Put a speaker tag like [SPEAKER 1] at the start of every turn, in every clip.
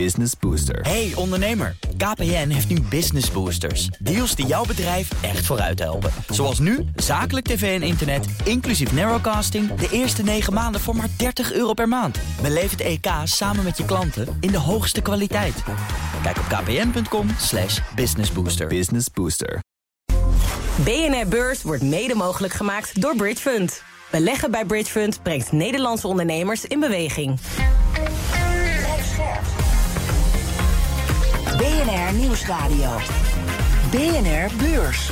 [SPEAKER 1] Business Booster.
[SPEAKER 2] Hey ondernemer, KPN heeft nu Business Boosters. Deals die jouw bedrijf echt vooruit helpen. Zoals nu, zakelijk tv en internet, inclusief narrowcasting... de eerste 9 maanden voor maar 30 euro per maand. Beleef het EK samen met je klanten in de hoogste kwaliteit. Kijk op kpn.com slash businessbooster.
[SPEAKER 1] Business Booster.
[SPEAKER 3] BNR Beurs wordt mede mogelijk gemaakt door Bridge Fund. Beleggen bij Bridge Fund brengt Nederlandse ondernemers in beweging.
[SPEAKER 4] BNR Nieuwsradio. BNR Beurs.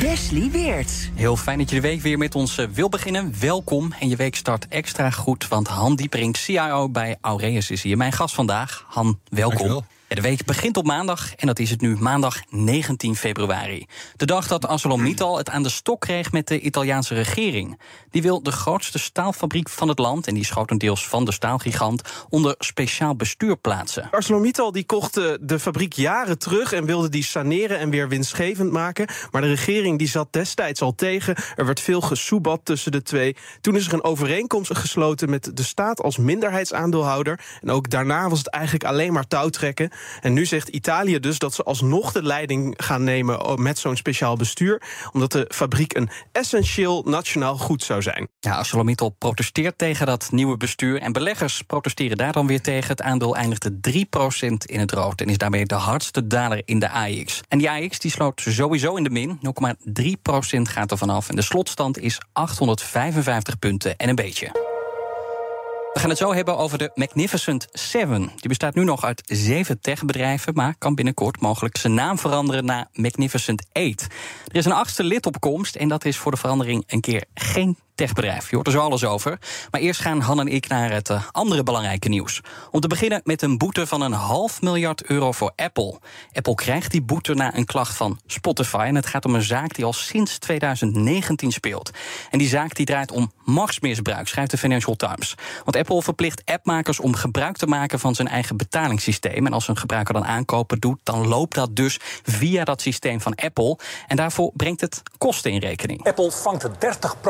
[SPEAKER 4] Wesley Weert.
[SPEAKER 5] Heel fijn dat je de week weer met ons eh, wil beginnen. Welkom. En je week start extra goed, want Han Diepering, CIO bij Aureus, is hier. Mijn gast vandaag. Han, welkom.
[SPEAKER 6] Dankjewel.
[SPEAKER 5] De week begint op maandag en dat is het nu maandag 19 februari. De dag dat ArcelorMittal het aan de stok kreeg met de Italiaanse regering. Die wil de grootste staalfabriek van het land, en die is grotendeels van de staalgigant, onder speciaal bestuur plaatsen.
[SPEAKER 7] ArcelorMittal die kocht eh, de fabriek jaren terug en wilde die saneren en weer winstgevend maken. Maar de regering die zat destijds al tegen. Er werd veel gesoebat tussen de twee. Toen is er een overeenkomst gesloten met de staat als minderheidsaandeelhouder. En ook daarna was het eigenlijk alleen maar touwtrekken. En nu zegt Italië dus dat ze alsnog de leiding gaan nemen met zo'n speciaal bestuur. Omdat de fabriek een essentieel nationaal goed zou zijn.
[SPEAKER 5] Ja, ArcelorMittal protesteert tegen dat nieuwe bestuur. En beleggers protesteren daar dan weer tegen. Het aandeel eindigde 3% in het rood. En is daarmee de hardste daler in de AX. En die AX die sloot sowieso in de min. 0,3% gaat er vanaf. En de slotstand is 855 punten en een beetje. We gaan het zo hebben over de Magnificent Seven. Die bestaat nu nog uit zeven techbedrijven, maar kan binnenkort mogelijk zijn naam veranderen naar Magnificent Eight. Er is een achtste lid op komst en dat is voor de verandering een keer geen techbedrijf. Je hoort er zo alles over. Maar eerst gaan Han en ik naar het uh, andere belangrijke nieuws. Om te beginnen met een boete van een half miljard euro voor Apple. Apple krijgt die boete na een klacht van Spotify. En het gaat om een zaak die al sinds 2019 speelt. En die zaak die draait om machtsmisbruik, schrijft de Financial Times. Want Apple verplicht appmakers om gebruik te maken van zijn eigen betalingssysteem. En als een gebruiker dan aankopen doet, dan loopt dat dus via dat systeem van Apple. En daarvoor brengt het kosten in rekening.
[SPEAKER 8] Apple vangt 30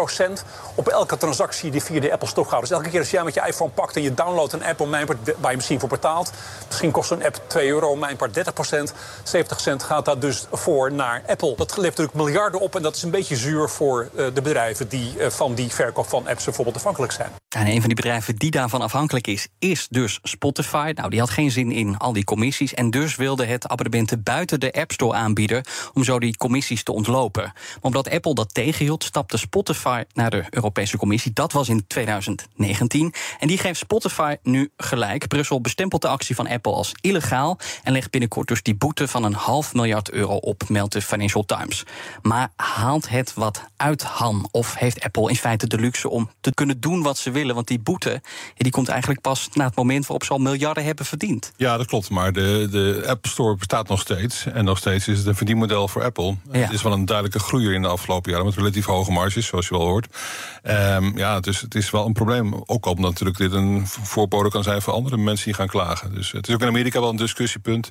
[SPEAKER 8] op elke transactie die via de Apple Store gaat. Dus elke keer als jij met je iPhone pakt en je downloadt een app op mijn part, waar je misschien voor betaalt. Misschien kost zo'n app 2 euro, mijn part 30% 70 cent gaat dat dus voor naar Apple. Dat levert natuurlijk miljarden op en dat is een beetje zuur voor uh, de bedrijven die uh, van die verkoop van apps bijvoorbeeld afhankelijk zijn.
[SPEAKER 5] En een van die bedrijven die daarvan afhankelijk is, is dus Spotify. Nou, die had geen zin in al die commissies en dus wilde het abonnementen buiten de App Store aanbieden om zo die commissies te ontlopen. Maar omdat Apple dat tegenhield, stapte Spotify naar de Europese Commissie. Dat was in 2019. En die geeft Spotify nu gelijk. Brussel bestempelt de actie van Apple als illegaal en legt binnenkort dus die boete van een half miljard euro op, meldt de Financial Times. Maar haalt het wat uit, Han? Of heeft Apple in feite de luxe om te kunnen doen wat ze willen? Want die boete die komt eigenlijk pas na het moment waarop ze al miljarden hebben verdiend.
[SPEAKER 6] Ja, dat klopt. Maar de, de App Store bestaat nog steeds. En nog steeds is het een verdienmodel voor Apple.
[SPEAKER 5] Ja.
[SPEAKER 6] Het is wel een duidelijke groeier in de afgelopen jaren met relatief hoge marges, zoals je wel hoort. Um, ja, dus het is wel een probleem. Ook omdat natuurlijk dit een voorbode kan zijn voor andere mensen die gaan klagen. Dus het is ook in Amerika wel een discussiepunt.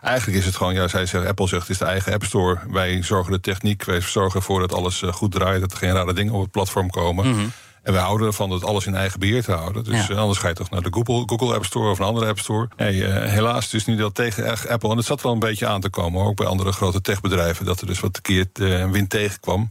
[SPEAKER 6] Eigenlijk is het gewoon, ja, zij zeggen, Apple zegt het is de eigen App Store. Wij zorgen de techniek, wij zorgen ervoor dat alles eh, goed draait, dat er geen rare dingen op het platform komen.
[SPEAKER 5] Mhm.
[SPEAKER 6] En we houden ervan dat alles in eigen beheer te houden. Dus
[SPEAKER 5] Ja.
[SPEAKER 6] eh, anders ga je toch naar de Google, Google App Store of een andere App Store. Hey, eh, helaas, is nu dat tegen Apple. En het zat wel een beetje aan te komen, ook bij andere grote techbedrijven. Dat er dus wat keer uh, wind tegenkwam.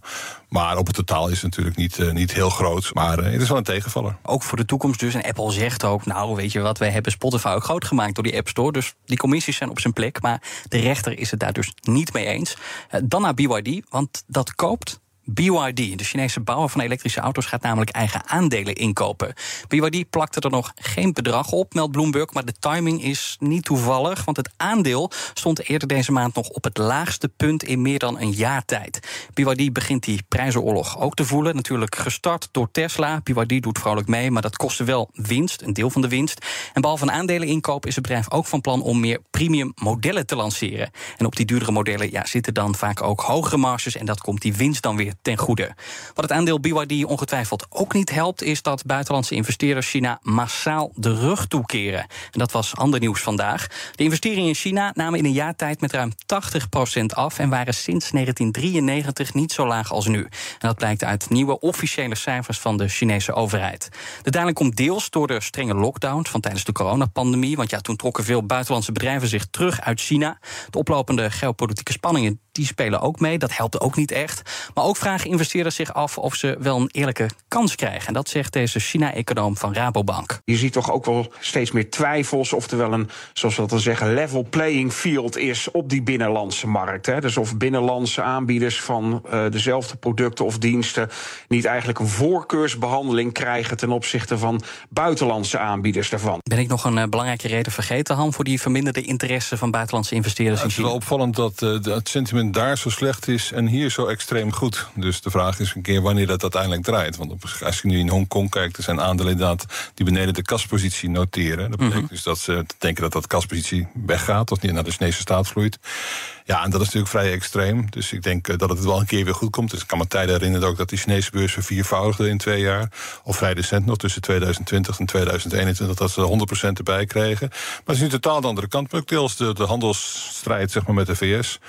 [SPEAKER 6] Maar op het totaal is het natuurlijk niet, eh, niet heel groot. Maar eh, het is wel een tegenvaller.
[SPEAKER 5] Ook voor de toekomst dus. En Apple zegt ook, nou weet je wat, wij hebben Spotify ook groot gemaakt door die App Store. Dus die commissies zijn op zijn plek. Maar de rechter is het daar dus niet mee eens. Eh, Dan naar BYD, want dat koopt BYD, de Chinese bouwer van elektrische auto's, gaat namelijk eigen aandelen inkopen. BYD plakte er nog geen bedrag op, meldt Bloomberg, maar de timing is niet toevallig, want het aandeel stond eerder deze maand nog op het laagste punt in meer dan een jaar tijd. BYD begint die prijzenoorlog ook te voelen, natuurlijk gestart door Tesla. BYD doet vrolijk mee, maar dat kostte wel winst, een deel van de winst. En behalve een aandeleninkoop is het bedrijf ook van plan om meer premium modellen te lanceren. En op die duurdere modellen ja, zitten dan vaak ook hogere marges en dat komt die winst dan weer ten goede. Wat het aandeel BYD ongetwijfeld ook niet helpt, is dat buitenlandse investeerders China massaal de rug toekeren. En dat was ander nieuws vandaag. De investeringen in China namen in een jaar tijd met ruim 80% af en waren sinds 1993 niet zo laag als nu. En dat blijkt uit nieuwe officiële cijfers van de Chinese overheid. De daling komt deels door de strenge lockdowns van tijdens de coronapandemie. Want ja, toen trokken veel buitenlandse bedrijven zich terug uit China. De oplopende geopolitieke spanningen die spelen ook mee. Dat helpt ook niet echt. Maar ook vragen investeerders zich af of ze wel een eerlijke kans krijgen. En dat zegt deze China-econoom van Rabobank.
[SPEAKER 1] Je ziet toch ook wel steeds meer twijfels of er wel een, zoals we dat dan zeggen, level playing field is op die binnenlandse markt. Hè. Dus of binnenlandse aanbieders van uh, dezelfde producten of diensten niet eigenlijk een voorkeursbehandeling krijgen ten opzichte van buitenlandse aanbieders daarvan.
[SPEAKER 5] Ben ik nog een uh, belangrijke reden vergeten, Han, voor die verminderde interesse van buitenlandse investeerders?
[SPEAKER 6] Ja, het is wel opvallend dat uh, het sentiment daar zo slecht is en hier zo extreem goed. Dus de vraag is een keer wanneer dat uiteindelijk draait. Want als je nu in Hongkong kijkt, er zijn aandelen inderdaad die beneden de kaspositie noteren. Dat betekent dus dat ze denken dat dat kaspositie weggaat of niet naar de Chinese staat vloeit. Ja, en dat is natuurlijk vrij extreem. Dus ik denk dat het wel een keer weer goed komt. Dus ik kan me tijden herinneren ook dat die Chinese beurs verviervoudigde in twee jaar. Of vrij recent nog, tussen 2020 en 2021, dat ze 100% erbij kregen. Maar het is nu totaal de andere kant. Maar ook deels de, de handelsstrijd zeg maar, met de VS.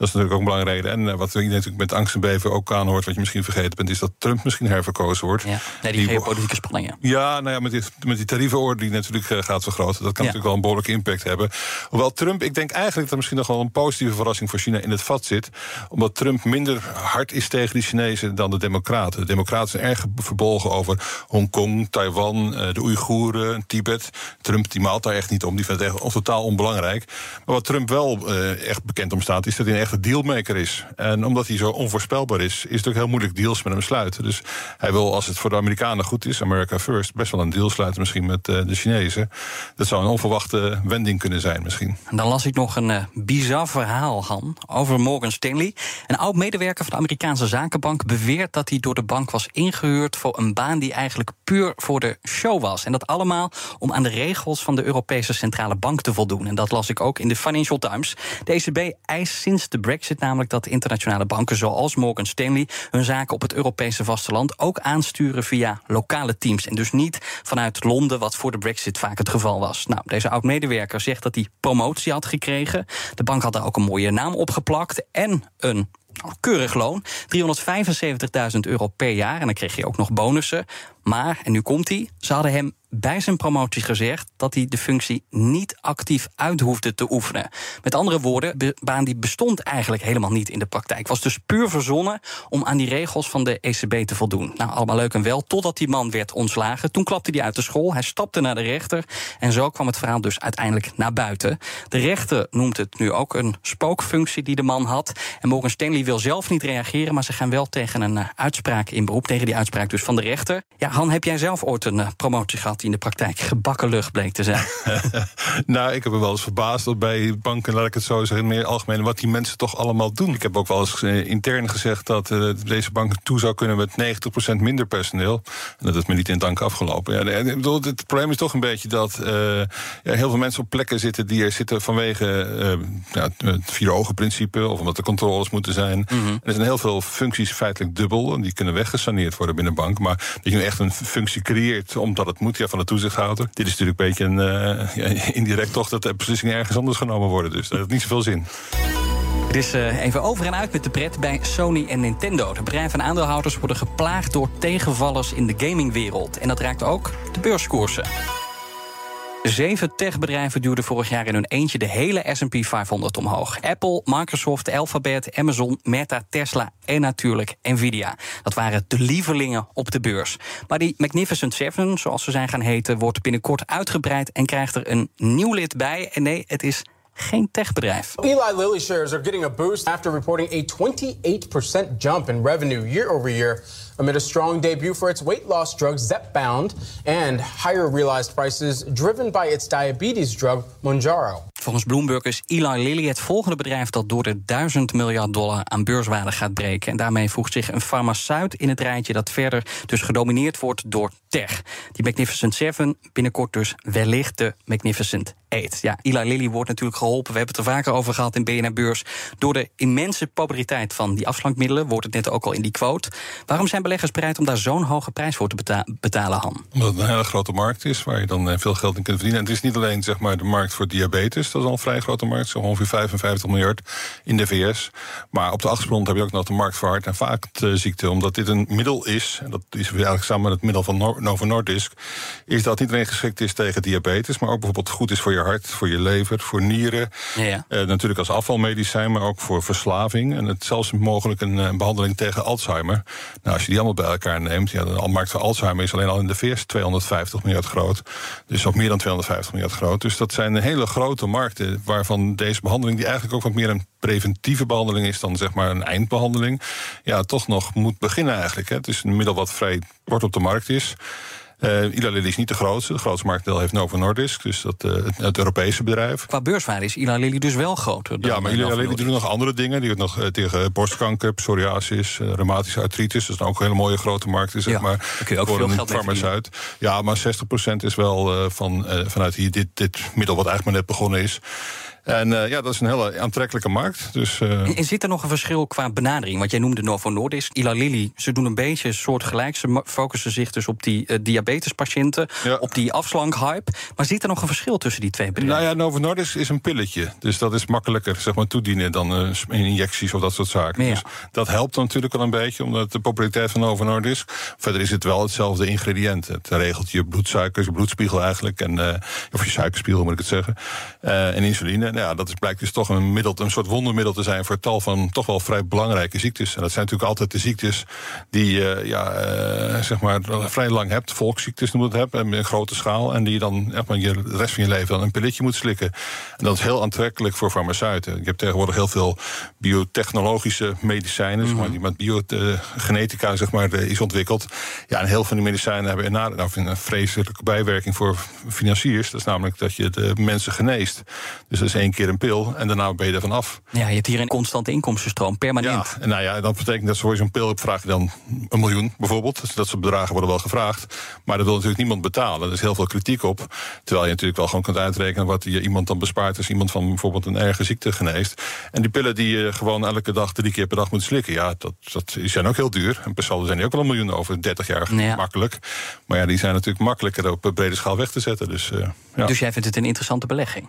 [SPEAKER 6] Dat is natuurlijk ook een belangrijke reden. En wat je natuurlijk met angst en beven ook aanhoort, wat je misschien vergeten bent, is dat Trump misschien herverkozen wordt.
[SPEAKER 5] Ja, nee, die, die geopolitieke spanningen.
[SPEAKER 6] Ja, nou ja, met die, met die tarievenorde die natuurlijk uh, gaat vergroten. Dat kan ja. natuurlijk wel een behoorlijke impact hebben. Hoewel Trump, ik denk eigenlijk dat er misschien nog wel een positieve voor China in het vat zit. Omdat Trump minder hard is tegen die Chinezen dan de Democraten. De Democraten zijn erg verbolgen over Hongkong, Taiwan, uh, de Oeigoeren, Tibet. Trump die maalt daar echt niet om. Die vindt het echt totaal onbelangrijk. Maar wat Trump wel uh, echt bekend om staat, is dat hij een echte dealmaker is. En omdat hij zo onvoorspelbaar is, is het ook heel moeilijk deals met hem sluiten. Dus hij wil, als het voor de Amerikanen goed is, America First, best wel een deal sluiten misschien met uh, de Chinezen. Dat zou een onverwachte wending kunnen zijn misschien.
[SPEAKER 5] En dan las ik nog een bizar verhaal, Han, over Morgan Stanley. Een oud medewerker van de Amerikaanse zakenbank beweert dat hij door de bank was ingehuurd voor een baan die eigenlijk puur voor de show was. En dat allemaal om aan de regels van de Europese Centrale Bank te voldoen. En dat las ik ook in de Financial Times. De ECB eist sinds de Brexit namelijk dat internationale banken zoals Morgan Stanley hun zaken op het Europese vasteland ook aansturen via lokale teams. En dus niet vanuit Londen, wat voor de Brexit vaak het geval was. Nou, deze oud-medewerker zegt dat hij promotie had gekregen. De bank had daar ook een mooie naam op geplakt en een keurig loon. 375.000 euro per jaar. En dan kreeg je ook nog bonussen. Maar, en nu komt hij, ze hadden hem bij zijn promotie gezegd dat hij de functie niet actief uit hoefde te oefenen. Met andere woorden, de baan die bestond eigenlijk helemaal niet in de praktijk. Was dus puur verzonnen om aan die regels van de ECB te voldoen. Nou, allemaal leuk en wel, totdat die man werd ontslagen. Toen klapte hij uit de school, hij stapte naar de rechter en zo kwam het verhaal dus uiteindelijk naar buiten. De rechter noemt het nu ook een spookfunctie die de man had. En Morgan Stanley wil zelf niet reageren, maar ze gaan wel tegen een uitspraak in beroep, tegen die uitspraak dus van de rechter. Ja, Han, heb jij zelf ooit een promotie gehad? die in de praktijk gebakken lucht bleek te zijn.
[SPEAKER 6] nou, ik heb me wel eens verbaasd dat bij banken, laat ik het zo zeggen, meer algemeen, wat die mensen toch allemaal doen. Ik heb ook wel eens uh, intern gezegd dat uh, deze bank toe zou kunnen met 90% minder personeel. En dat is me niet in dank afgelopen. Ja, ik bedoel, het probleem is toch een beetje dat uh, ja, heel veel mensen op plekken zitten die er zitten vanwege ja, het vier ogen principe of omdat er controles moeten zijn. Mm -hmm. Er zijn heel veel functies feitelijk dubbel en die kunnen weggesaneerd worden binnen bank. Maar dat je nu echt een functie creëert omdat het moet, ja, van de toezichthouder. Dit is natuurlijk een beetje een ja, indirect toch dat de beslissingen ergens anders genomen worden. Dus dat heeft niet zoveel zin.
[SPEAKER 5] Het is uh, even over en uit met de pret bij Sony en Nintendo. De bedrijven en aandeelhouders worden geplaagd door tegenvallers in de gamingwereld. En dat raakt ook de beurskoersen. Zeven techbedrijven duwden vorig jaar in hun eentje de hele SP 500 omhoog. Apple, Microsoft, Alphabet, Amazon, Meta, Tesla en natuurlijk Nvidia. Dat waren de lievelingen op de beurs. Maar die Magnificent Seven, zoals ze zijn gaan heten, wordt binnenkort uitgebreid en krijgt er een nieuw lid bij. En nee, het is geen techbedrijf.
[SPEAKER 9] Eli Lilly shares are getting a boost after reporting a 28% jump in revenue year over year amid a strong debut for its weight loss drug Zepbound and higher realized prices driven by its diabetes drug Monjaro.
[SPEAKER 5] Volgens Bloomberg is Eli Lilly het volgende bedrijf dat door de 1000 miljard dollar aan beurswaarde gaat breken. En daarmee voegt zich een farmaceut in het rijtje dat verder dus gedomineerd wordt door tech. Die Magnificent Seven, binnenkort dus wellicht de Magnificent Ja, Eli Lilly wordt natuurlijk geholpen. We hebben het er vaker over gehad in BNR Beurs. Door de immense populariteit van die afslankmiddelen, wordt het net ook al in die quote. Waarom zijn beleggers bereid om daar zo'n hoge prijs voor te beta betalen, Han?
[SPEAKER 6] Omdat het een hele grote markt is waar je dan eh, veel geld in kunt verdienen. En het is niet alleen zeg maar, de markt voor diabetes, dat is al een vrij grote markt, zo ongeveer 55 miljard in de VS. Maar op de achtergrond heb je ook nog de markt voor hart- en vaatziekten. Omdat dit een middel is, en dat is eigenlijk samen met het middel van Novo Nordisk, is dat niet alleen geschikt is tegen diabetes, maar ook bijvoorbeeld goed is voor je hart, voor je lever, voor nieren.
[SPEAKER 5] Ja, ja.
[SPEAKER 6] Eh, natuurlijk als afvalmedicijn, maar ook voor verslaving. En het zelfs mogelijk een eh, behandeling tegen Alzheimer. Nou, als je die allemaal bij elkaar neemt, ja, de markt voor Alzheimer is alleen al in de VS 250 miljard groot. Dus ook meer dan 250 miljard groot. Dus dat zijn hele grote markten waarvan deze behandeling, die eigenlijk ook wat meer een preventieve behandeling is dan zeg maar een eindbehandeling, ja, toch nog moet beginnen eigenlijk. Hè. Het is een middel wat vrij kort op de markt is. Uh, Lilly is niet de grootste. De grootste marktdeel heeft Novo Nordisk, dus dat, uh, het, het, Europese bedrijf.
[SPEAKER 5] Qua beurswaarde is Eli Lilly dus wel groter.
[SPEAKER 6] Ja, maar Eli Lilly doet nog andere dingen. Die doet nog uh, tegen borstkanker, psoriasis, reumatische artritis. Dat is ook een hele mooie grote markt, zeg
[SPEAKER 5] ja,
[SPEAKER 6] maar.
[SPEAKER 5] Kun je ook
[SPEAKER 6] voor
[SPEAKER 5] veel
[SPEAKER 6] een farmaceut. Ja, maar 60% is wel van, vanuit hier dit, dit middel wat eigenlijk maar net begonnen is. En uh, ja, dat is een hele aantrekkelijke markt. Dus, uh...
[SPEAKER 5] en, en, zit er nog een verschil qua benadering? Want jij noemde Novo Nordisk, Eli Lilly. Ze doen een beetje soortgelijk. Ze focussen zich dus op die uh, diabetespatiënten, ja. op die afslankhype. Maar zit er nog een verschil tussen die twee bedrijven?
[SPEAKER 6] Nou ja, Novo Nordisk is een pilletje. Dus dat is makkelijker zeg maar, toedienen dan injecties of dat soort zaken.
[SPEAKER 5] Ja.
[SPEAKER 6] Dus dat helpt natuurlijk wel een beetje, omdat de populariteit van Novo Nordisk... Verder is het wel hetzelfde ingrediënt. Het regelt je bloedsuiker, je bloedspiegel eigenlijk. En, of je suikerspiegel moet ik het zeggen. en insuline ja, dat is, blijkt dus toch een, middel, een soort wondermiddel te zijn voor tal van toch wel vrij belangrijke ziektes. En dat zijn natuurlijk altijd de ziektes die je ja, uh, zeg maar vrij lang hebt. Volksziektes noemen het hebben, in grote schaal. En die je dan echt maar je, de rest van je leven dan een pilletje moet slikken. En dat is heel aantrekkelijk voor farmaceuten. Je hebt tegenwoordig heel veel biotechnologische medicijnen, mm -hmm. zeg maar, die met biogenetica zeg maar, is ontwikkeld. Ja, en heel veel van die medicijnen hebben een, nou, een vreselijke bijwerking voor financiers. Dat is namelijk dat je de mensen geneest. Dus dat is één keer een pil en daarna ben je er vanaf.
[SPEAKER 5] Ja, je hebt hier een constante inkomstenstroom, permanent.
[SPEAKER 6] Ja, en nou ja, dat betekent dat voor zo'n pil je dan een miljoen bijvoorbeeld. Dus dat soort bedragen worden wel gevraagd. Maar dat wil natuurlijk niemand betalen. Er is heel veel kritiek op. Terwijl je natuurlijk wel gewoon kunt uitrekenen wat je iemand dan bespaart als iemand van bijvoorbeeld een erge ziekte geneest. En die pillen die je gewoon elke dag, drie keer per dag moet slikken, ja, dat, dat zijn ook heel duur. En per saldo zijn die ook wel een miljoen over 30 jaar ja. makkelijk. Maar ja, die zijn natuurlijk makkelijker op brede schaal weg te zetten. Dus, uh, ja.
[SPEAKER 5] dus jij vindt het een interessante belegging?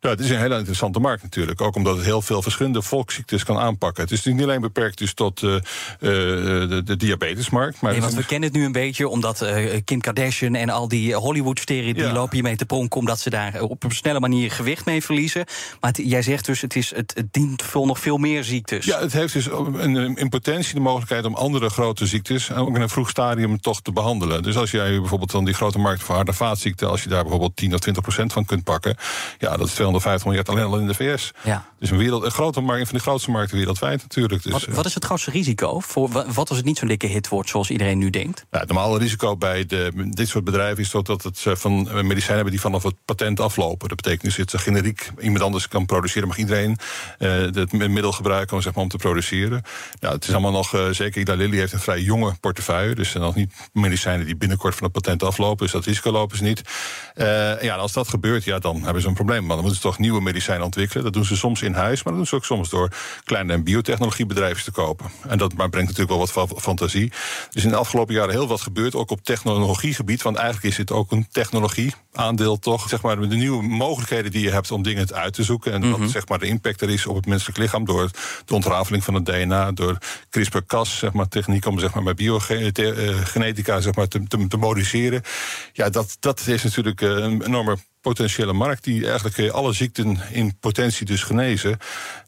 [SPEAKER 6] Ja, het is een hele interessante markt natuurlijk. Ook omdat het heel veel verschillende volksziektes kan aanpakken. Het is niet alleen beperkt dus tot uh, uh, de, de, diabetesmarkt. Maar
[SPEAKER 5] nee, want we kennen het nu een beetje omdat uh, Kim Kardashian en al die Hollywood-sterren... die ja. lopen hiermee te pronken omdat ze daar op een snelle manier gewicht mee verliezen. Maar het, jij zegt dus, het, is, het, het dient voor nog veel meer ziektes.
[SPEAKER 6] Ja, het heeft dus een, in potentie de mogelijkheid om andere grote ziektes... ook in een vroeg stadium toch te behandelen. Dus als jij bijvoorbeeld dan die grote markt voor hart- en vaatziekten... als je daar bijvoorbeeld 10 of 20 procent van kunt pakken... ja, dat is 250 miljard alleen al in de VS.
[SPEAKER 5] Ja.
[SPEAKER 6] Dus een, wereld, een grote markt, een van de grootste markten wereldwijd natuurlijk. Dus,
[SPEAKER 5] wat, wat is het grootste risico? Voor, wat als het niet zo'n dikke hit wordt zoals iedereen nu denkt?
[SPEAKER 6] Ja, het normale risico bij de, dit soort bedrijven is dat het van medicijnen hebben die vanaf het patent aflopen. Dat betekent dus dat ze generiek iemand anders kan produceren, mag iedereen uh, het middel gebruiken om, zeg maar, om te produceren. Nou, het is allemaal nog, uh, zeker Ida Lilly heeft een vrij jonge portefeuille. Dus er zijn nog niet medicijnen die binnenkort van het patent aflopen. Dus dat risico lopen ze niet. Uh, ja, als dat gebeurt, ja, dan hebben ze een probleem. Maar dan moeten ze toch nieuwe medicijnen ontwikkelen. Dat doen ze soms in huis, maar dat doen ze ook soms door kleine en biotechnologiebedrijven te kopen. En dat maar brengt natuurlijk wel wat fantasie. Dus in de afgelopen jaren heel wat gebeurd, ook op technologiegebied. Want eigenlijk is het ook een technologieaandeel, toch? Zeg maar de nieuwe mogelijkheden die je hebt om dingen uit te zoeken. En mm -hmm. wat zeg maar de impact er is op het menselijk lichaam door de ontrafeling van het DNA, door CRISPR-Cas, zeg maar, techniek om zeg maar met biogenetica zeg maar, te, te, te modificeren. Ja, dat, dat is natuurlijk een enorme potentiële markt die eigenlijk alle ziekten in potentie dus genezen.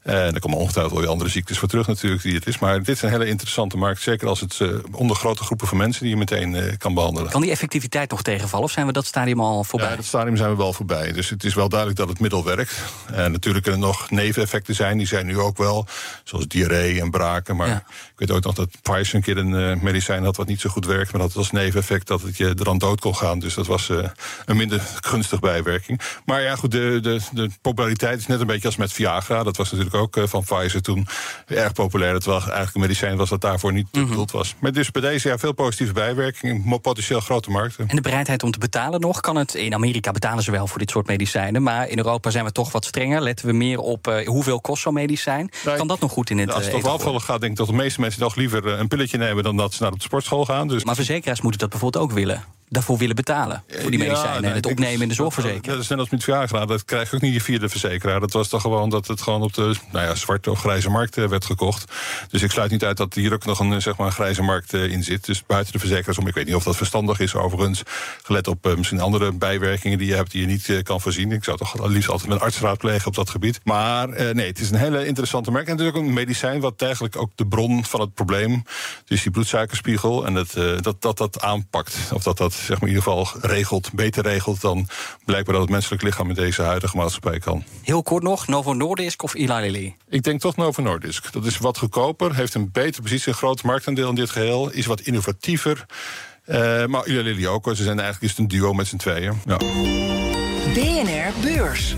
[SPEAKER 6] En er komen ongetwijfeld wel weer andere ziektes voor terug natuurlijk die het is. Maar dit is een hele interessante markt. Zeker als het uh, onder grote groepen van mensen die je meteen uh, kan behandelen.
[SPEAKER 5] Kan die effectiviteit nog tegenvallen of zijn we dat stadium al voorbij?
[SPEAKER 6] Ja, dat stadium zijn we wel voorbij. Dus het is wel duidelijk dat het middel werkt. En natuurlijk kunnen er nog neveneffecten zijn. Die zijn nu ook wel. Zoals diarree en braken. Maar ja. ik weet ook nog dat Pfizer een keer een uh, medicijn had wat niet zo goed werkt. Maar dat was neveneffect dat het je er aan dood kon gaan. Dus dat was een minder gunstig bijwerking. Bijwerking. Maar ja, goed, de, de, de populariteit is net een beetje als met Viagra. Dat was natuurlijk ook eh, van Pfizer toen erg populair. Dat was eigenlijk een medicijn was dat daarvoor niet
[SPEAKER 5] Mhm.
[SPEAKER 6] bedoeld was. Maar dus bij deze ja, veel positieve bijwerkingen, mo- potentieel grote markten.
[SPEAKER 5] En de bereidheid om te betalen nog? Kan het, in Amerika betalen ze wel voor dit soort medicijnen. Maar in Europa zijn we toch wat strenger. Letten we meer op eh, hoeveel kost zo'n medicijn. kan dat nog goed in het
[SPEAKER 6] Als het
[SPEAKER 5] eh,
[SPEAKER 6] over
[SPEAKER 5] evenwicht
[SPEAKER 6] afvallen gaat, denk ik dat de meeste mensen nog liever een pilletje nemen dan dat ze naar de sportschool gaan. Dus
[SPEAKER 5] Maar verzekeraars moeten dat bijvoorbeeld ook willen. Daarvoor willen betalen. Voor die
[SPEAKER 6] Ja,
[SPEAKER 5] medicijnen. en het opnemen in de zorgverzekering.
[SPEAKER 6] Dat is net als met Viagra. Dat krijg je ook niet via de verzekeraar. Dat was toch gewoon dat het gewoon op de nou ja, zwarte of grijze markt eh, werd gekocht. Dus ik sluit niet uit dat hier ook nog een, eh, zeg maar, een grijze markt eh, in zit. Dus buiten de verzekeraars om. Ik weet niet of dat verstandig is overigens. Gelet op misschien andere bijwerkingen die je hebt die je niet kan voorzien. Ik zou toch liefst altijd mijn arts raadplegen op dat gebied. Maar nee, het is een hele interessante markt. En het is ook een medicijn wat eigenlijk ook de bron van het probleem. Dus die bloedsuikerspiegel. En dat, dat, dat dat aanpakt. Of dat dat zeg maar, in ieder geval regelt, beter regelt dan blijkbaar dat het menselijk lichaam met deze huidige maatschappij kan.
[SPEAKER 5] Heel kort nog, Novo Nordisk of Eli Lilly?
[SPEAKER 6] Ik denk toch Novo Nordisk. Dat is wat goedkoper, heeft een betere positie, een groot marktaandeel in dit geheel, is wat innovatiever. Eh, maar Eli Lilly ook, ze zijn eigenlijk is het een duo met z'n tweeën. Ja.
[SPEAKER 4] BNR Beurs.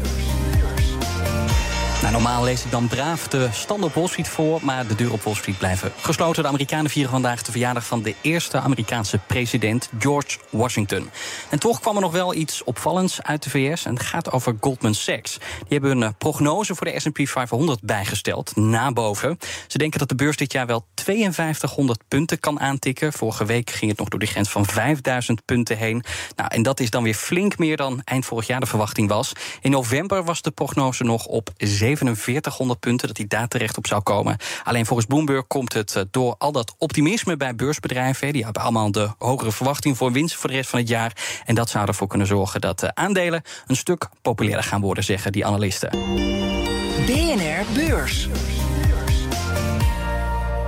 [SPEAKER 5] Nou, normaal lees ik dan braaf de stand op Wall Street voor, maar de deuren op Wall Street blijven gesloten. De Amerikanen vieren vandaag de verjaardag van de eerste Amerikaanse president, George Washington. En toch kwam er nog wel iets opvallends uit de VS en het gaat over Goldman Sachs. Die hebben een eh, prognose voor de S&P 500 bijgesteld, na boven. Ze denken dat de beurs dit jaar wel 5200 punten kan aantikken. Vorige week ging het nog door de grens van 5000 punten heen. Nou, en dat is dan weer flink meer dan eind vorig jaar de verwachting was. In november was de prognose nog op 4700 punten, dat hij daar terecht op zou komen. Alleen volgens Bloomberg komt het eh, door al dat optimisme bij beursbedrijven. Die hebben allemaal de hogere verwachting voor winst voor de rest van het jaar. En dat zou ervoor kunnen zorgen dat de aandelen een stuk populairder gaan worden, zeggen die analisten.
[SPEAKER 4] BNR Beurs.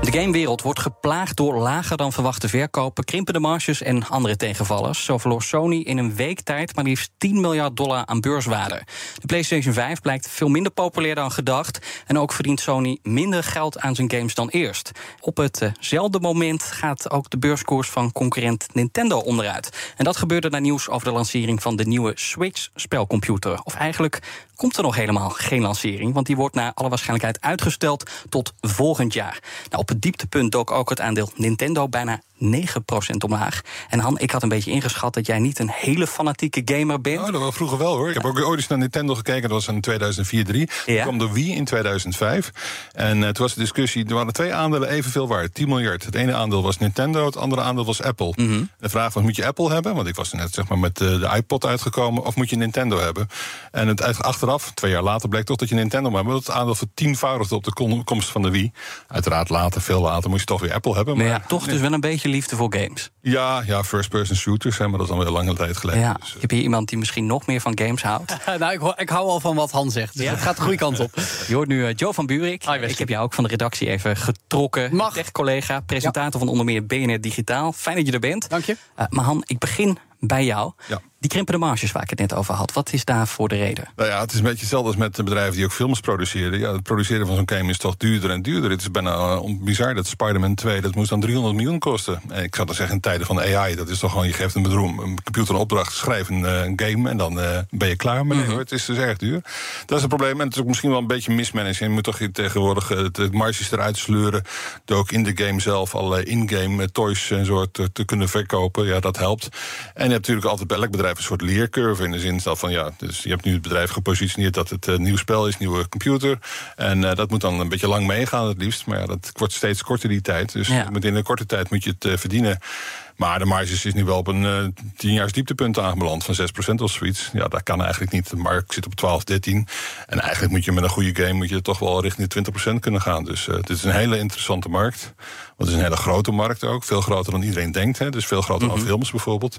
[SPEAKER 5] De gamewereld wordt geplaagd door lager dan verwachte verkopen, krimpende marges en andere tegenvallers. Zo verloor Sony in een week tijd maar liefst 10 miljard dollar aan beurswaarde. De PlayStation 5 blijkt veel minder populair dan gedacht. En ook verdient Sony minder geld aan zijn games dan eerst. Op hetzelfde moment gaat ook de beurskoers van concurrent Nintendo onderuit. En dat gebeurde na nieuws over de lancering van de nieuwe Switch-spelcomputer. Of eigenlijk komt er nog helemaal geen lancering, want die wordt naar alle waarschijnlijkheid uitgesteld tot volgend jaar. Nou, op het dieptepunt dook ook het aandeel Nintendo bijna 9% omlaag. En Han, ik had een beetje ingeschat dat jij niet een hele fanatieke gamer bent.
[SPEAKER 6] Oh, dat was vroeger wel hoor. Ik heb ook ooit eens naar Nintendo gekeken. Dat was in 2004 3 Toen kwam de Wii in 2005. En uh, toen was de discussie, er waren twee aandelen evenveel waard. 10 miljard. Het ene aandeel was Nintendo, het andere aandeel was Apple. De vraag was, moet je Apple hebben? Want ik was net zeg maar, met uh, de iPod uitgekomen. Of moet je Nintendo hebben? En het, achteraf, twee jaar later, bleek toch dat je Nintendo hebben. Dat het aandeel vertienvoudigde op de komst van de Wii. Uiteraard later, veel later, moest je toch weer Apple hebben.
[SPEAKER 5] Maar, maar ja, toch dus wel een beetje liefde voor games.
[SPEAKER 6] Ja, ja first-person shooters, hè, maar dat is al wel lange tijd geleden.
[SPEAKER 5] Ja. Dus, uh... Heb je iemand die misschien nog meer van games houdt?
[SPEAKER 10] nou, ik, ik, hou al van wat Han zegt. Dus ja? het gaat de goede kant op.
[SPEAKER 5] Je hoort nu uh, Joe van Buurik.
[SPEAKER 10] Hi,
[SPEAKER 5] ik heb jou ook van de redactie even getrokken.
[SPEAKER 10] Mag.
[SPEAKER 5] Tech-collega, presentator ja. van onder meer BNR Digitaal. Fijn dat je er bent.
[SPEAKER 10] Dank je.
[SPEAKER 5] Uh, maar Han, ik begin bij jou.
[SPEAKER 6] Ja.
[SPEAKER 5] Die krimpende marges waar ik het net over had, wat is daarvoor de reden?
[SPEAKER 6] Nou ja, het is een beetje hetzelfde als met de bedrijven die ook films produceren. Ja, het produceren van zo'n game is toch duurder en duurder. Het is bijna uh, bizar dat Spider-Man 2, dat moest dan 300 miljoen kosten. En ik zou dan zeggen, in tijden van AI, dat is toch gewoon, je geeft een bedroom, een computer een opdracht, schrijf een, uh, een game en dan uh, ben je klaar. Maar nee, hoor, het is dus erg duur. Dat is een probleem en het is ook misschien wel een beetje mismanaging. Je moet toch tegenwoordig de marges eruit sleuren, door ook in de game zelf allerlei in-game toys en zo te, te, kunnen verkopen. Ja, dat helpt. En je hebt natuurlijk altijd bij elk bedrijf een soort leercurve in de zin van ja, dus je hebt nu het bedrijf gepositioneerd dat het een nieuw spel is, nieuwe computer. En uh, dat moet dan een beetje lang meegaan, het liefst. Maar ja, dat wordt steeds korter die tijd. Dus ja. in een korte tijd moet je het uh, verdienen. Maar de marges is nu wel op een uh, tienjaars dieptepunt aangebeland van 6% of zoiets. Ja, dat kan eigenlijk niet. De markt zit op 12, 13. En eigenlijk moet je met een goede game moet je toch wel richting de 20% kunnen gaan. Dus uh, dit is een hele interessante markt. Want het is een hele grote markt ook. Veel groter dan iedereen denkt. Hè. Dus veel groter
[SPEAKER 5] Mhm.
[SPEAKER 6] dan films bijvoorbeeld.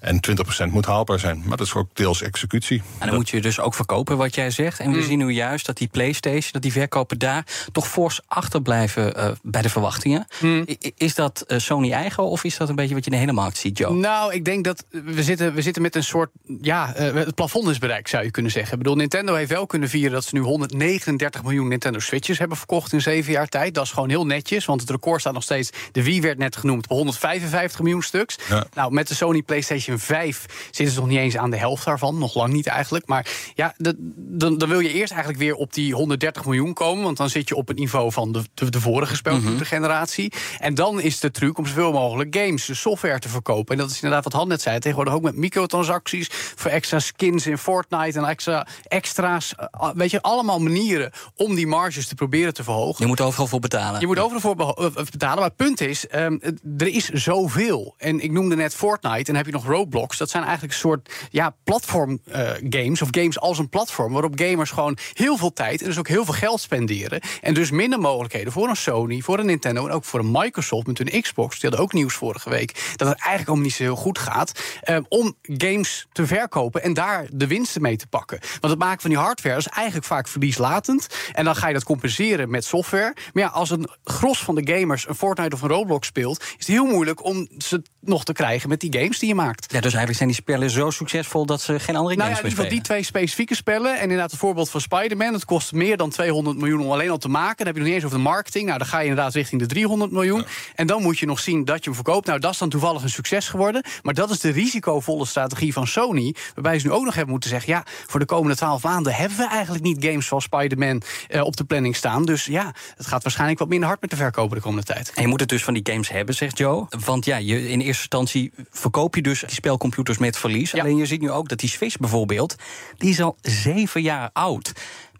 [SPEAKER 6] En 20% moet haalbaar zijn. Maar dat is ook deels executie.
[SPEAKER 5] En dan dat... moet je dus ook verkopen wat jij zegt. En we
[SPEAKER 6] Mm.
[SPEAKER 5] zien nu juist dat die PlayStation, dat die verkopen daar toch fors achterblijven uh, bij de verwachtingen.
[SPEAKER 10] Mm.
[SPEAKER 5] Is dat uh, Sony eigen of is dat een beetje wat je in de hele markt ziet, Joe?
[SPEAKER 10] Nou, ik denk dat we zitten, we zitten met een soort. Ja, uh, het plafond is bereikt, zou je kunnen zeggen. Ik bedoel, Nintendo heeft wel kunnen vieren dat ze nu 139 miljoen Nintendo Switches hebben verkocht in zeven jaar tijd. Dat is gewoon heel netjes, want het record staat nog steeds. De Wii werd net genoemd, 155 miljoen stuks.
[SPEAKER 6] Ja.
[SPEAKER 10] Nou, met de Sony PlayStation 5 zitten ze nog niet eens aan de helft daarvan. Nog lang niet eigenlijk. Maar ja, de- dan, dan wil je eerst eigenlijk weer op die 130 miljoen komen. Want dan zit je op het niveau van de, de, de vorige spelcomputergeneratie. En dan is de truc om zoveel mogelijk games, de software te verkopen. En dat is inderdaad wat Han net zei. Tegenwoordig ook met microtransacties. Voor extra skins in Fortnite en extra extra's. eh, Weet je, allemaal manieren om die marges te proberen te verhogen.
[SPEAKER 5] Je moet overal voor betalen.
[SPEAKER 10] Je moet overal voor eh, Maar het punt is, ehm, er is zoveel. En ik noemde net Fortnite en heb je nog Roblox. Dat zijn eigenlijk een soort ja, platform eh, games. Of games als een platform. Waarop gamers gewoon heel veel tijd en dus ook heel veel geld spenderen. En dus minder mogelijkheden voor een Sony, voor een Nintendo en ook voor een Microsoft met hun Xbox. Die hadden ook nieuws vorige week. Dat het eigenlijk allemaal niet zo heel goed gaat. ehm, om games te verkopen en daar de winsten mee te pakken. Want het maken van die hardware is eigenlijk vaak verlieslatend. En dan ga je dat compenseren met software. Maar ja, als een gros van de gamers Fortnite of een Roblox speelt, is het heel moeilijk om ze nog te krijgen met die games die je maakt.
[SPEAKER 5] Ja, dus eigenlijk zijn die spellen zo succesvol dat ze geen andere
[SPEAKER 10] Nou ja,
[SPEAKER 5] games
[SPEAKER 10] in
[SPEAKER 5] meer spelen.
[SPEAKER 10] die twee specifieke spellen. En inderdaad, het voorbeeld van Spider-Man. Het kost meer dan 200 miljoen om alleen al te maken. Dan heb je nog niet eens over de marketing. Nou, dan ga je inderdaad richting de 300 miljoen. En dan moet je nog zien dat je hem verkoopt. Nou, dat is dan toevallig een succes geworden. Maar dat is de risicovolle strategie van Sony. Waarbij ze nu ook nog hebben moeten zeggen... ja, voor de komende 12 maanden hebben we eigenlijk niet games zoals Spider-Man eh, op de planning staan. Dus ja, het gaat waarschijnlijk wat minder hard met de verkopen de komende tijd.
[SPEAKER 5] En je moet het dus van die games hebben, zegt Joe. Want ja, je, in eerste instantie verkoop je dus die spelcomputers met verlies. Alleen je ziet nu ook dat die Switch bijvoorbeeld... die is al zeven jaar oud.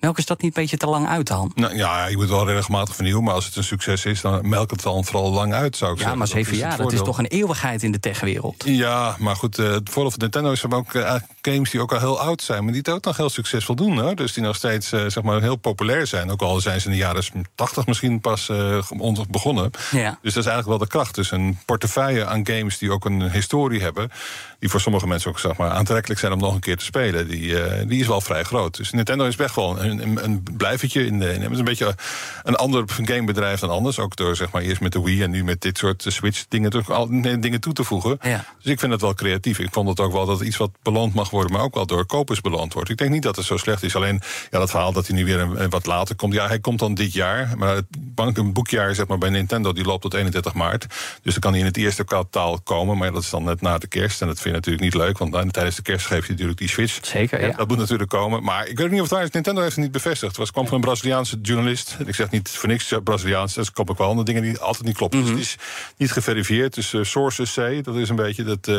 [SPEAKER 5] Melk is dat niet een beetje te lang uit dan?
[SPEAKER 6] Nou, ja, je moet wel regelmatig vernieuwen. Maar als het een succes is, dan melk het dan vooral lang uit, zou ik
[SPEAKER 5] Ja,
[SPEAKER 6] zeggen.
[SPEAKER 5] maar
[SPEAKER 6] Dat
[SPEAKER 5] zeven jaar, dat is toch een eeuwigheid in de techwereld.
[SPEAKER 6] Ja, maar goed, eh, het voordeel van Nintendo is er ook eh, games die ook al heel oud zijn, maar die het ook nog heel succesvol doen. Hoor. Dus die nog steeds eh, zeg maar heel populair zijn. Ook al zijn ze in de jaren 80 misschien pas on- begonnen.
[SPEAKER 5] Ja.
[SPEAKER 6] Dus dat is eigenlijk wel de kracht. Dus een portefeuille aan games die ook een historie hebben, die voor sommige mensen ook zeg maar, aantrekkelijk zijn om nog een keer te spelen, die, die is wel vrij groot. Dus Nintendo is echt wel een, een, een blijvertje in de. Het is een beetje een ander gamebedrijf dan anders. Ook door zeg maar eerst met de Wii en nu met dit soort eh, Switch-dingen toch al nee, dingen toe te voegen.
[SPEAKER 5] Ja.
[SPEAKER 6] Dus ik vind het wel creatief. Ik vond het ook wel dat het iets wat beloond mag worden, maar ook wel door kopers beloond wordt. Ik denk niet dat het zo slecht is. Alleen ja, dat verhaal dat hij nu weer een, een wat later komt. Ja, hij komt dan dit jaar. Maar het bank, een boekjaar zeg maar, bij Nintendo die loopt tot 31 maart. Dus dan kan hij in het eerste kwartaal komen. Maar dat is dan net na de kerst. En dat vind je natuurlijk niet leuk. Want dan, tijdens de kerst geeft je natuurlijk die Switch.
[SPEAKER 5] Zeker, ja.
[SPEAKER 6] Dat moet natuurlijk komen. Maar ik weet niet of het waar is. Nintendo heeft het niet bevestigd. Het was, kwam van een Braziliaanse journalist. Ik zeg niet voor niks Braziliaans. Dat komt ook wel andere dingen die altijd niet kloppen. Dus het is niet geverifieerd. Dus eh, sources say, dat is een beetje... Dat, eh,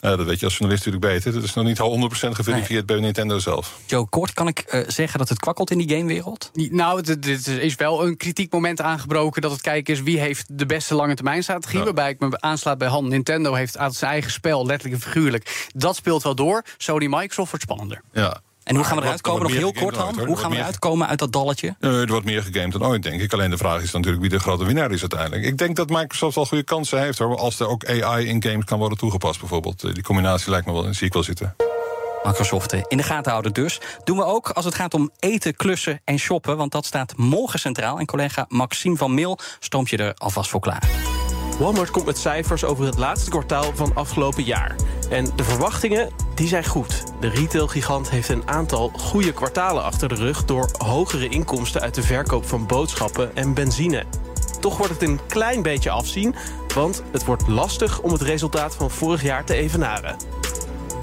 [SPEAKER 6] nou, dat weet je als journalist natuurlijk beter. Dat is nog niet al 100% geverifieerd bij Nintendo zelf.
[SPEAKER 5] Joe, kort kan ik eh, zeggen dat het kwakkelt in die gamewereld?
[SPEAKER 10] Nou, dit, dit is wel een kritiek moment aangebroken... dat het kijken is wie heeft de beste lange termijn strategie.
[SPEAKER 6] Ja.
[SPEAKER 10] Waarbij ik me aanslaat bij Han. Nintendo heeft uit zijn eigen spel, letterlijk en figuurlijk... dat speelt wel door. Sony Microsoft wordt spannender.
[SPEAKER 6] Ja.
[SPEAKER 5] En hoe gaan we
[SPEAKER 6] er
[SPEAKER 5] eruit komen? Nog heel kort,
[SPEAKER 6] dan
[SPEAKER 5] Hoe gaan we eruit komen uit dat dalletje?
[SPEAKER 6] Eh, er wordt meer gegamed dan ooit, denk ik. Alleen de vraag is natuurlijk wie de grote winnaar is uiteindelijk. Ik denk dat Microsoft wel goede kansen heeft, hoor. Als er ook AI in games kan worden toegepast, bijvoorbeeld. Eh, Die combinatie lijkt me wel, zie ik wel zitten.
[SPEAKER 5] Microsoft eh, in de gaten houden dus. Doen we ook als het gaat om eten, klussen en shoppen. Want dat staat morgen centraal. En collega Maxime van Mil stroomt je er alvast voor klaar.
[SPEAKER 7] Walmart komt met cijfers over het laatste kwartaal van afgelopen jaar. En de verwachtingen, die zijn goed. De retailgigant heeft een aantal goede kwartalen achter de rug... door hogere inkomsten uit de verkoop van boodschappen en benzine. Toch wordt het een klein beetje afzien... want het wordt lastig om het resultaat van vorig jaar te evenaren.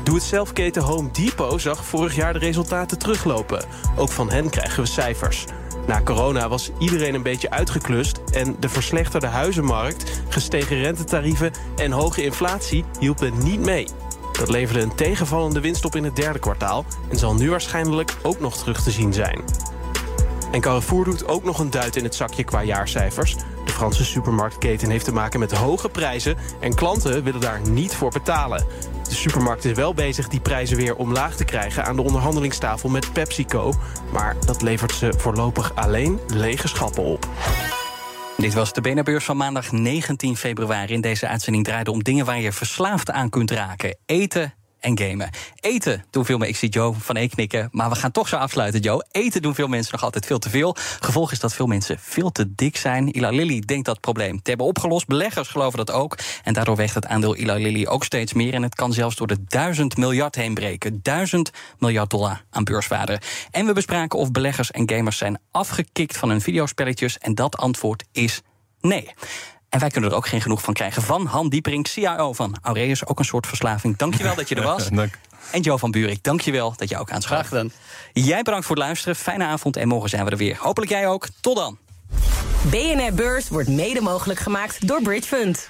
[SPEAKER 7] Doe-het-zelfketen Home Depot zag vorig jaar de resultaten teruglopen. Ook van hen krijgen we cijfers. Na corona was iedereen een beetje uitgeklust... en de verslechterde huizenmarkt, gestegen rentetarieven... en hoge inflatie hielpen niet mee. Dat leverde een tegenvallende winst op in het derde kwartaal... en zal nu waarschijnlijk ook nog terug te zien zijn. En Carrefour doet ook nog een duit in het zakje qua jaarcijfers. De Franse supermarktketen heeft te maken met hoge prijzen... en klanten willen daar niet voor betalen. De supermarkt is wel bezig die prijzen weer omlaag te krijgen... aan de onderhandelingstafel met PepsiCo. Maar dat levert ze voorlopig alleen lege schappen op.
[SPEAKER 5] Dit was de BNR-beurs van maandag 19 februari. In deze uitzending draaide om dingen waar je verslaafd aan kunt raken. Eten en gamen. Eten doen veel mensen. Ik zie Joe van E knikken, maar we gaan toch zo afsluiten, Joe. Eten doen veel mensen nog altijd veel te veel. Gevolg is dat veel mensen veel te dik zijn. Eli Lilly denkt dat probleem te hebben opgelost. Beleggers geloven dat ook. En daardoor weegt het aandeel Eli Lilly ook steeds meer. En het kan zelfs door de 1000 miljard heen breken. 1000 miljard dollar aan beurswaarde. En we bespraken of beleggers en gamers zijn afgekikt van hun videospelletjes. En dat antwoord is nee. En wij kunnen er ook geen genoeg van krijgen. Van Han Dieperink, CIO van Aureus. Ook een soort verslaving. Dankjewel dat je er was.
[SPEAKER 6] Dank.
[SPEAKER 5] En Jo van Buurik, dankjewel dat je ook aanschouwt.
[SPEAKER 10] Graag gedaan.
[SPEAKER 5] Jij bedankt voor het luisteren. Fijne avond en morgen zijn we er weer. Hopelijk jij ook. Tot dan.
[SPEAKER 3] BNR Beurs wordt mede mogelijk gemaakt door Bridge Fund.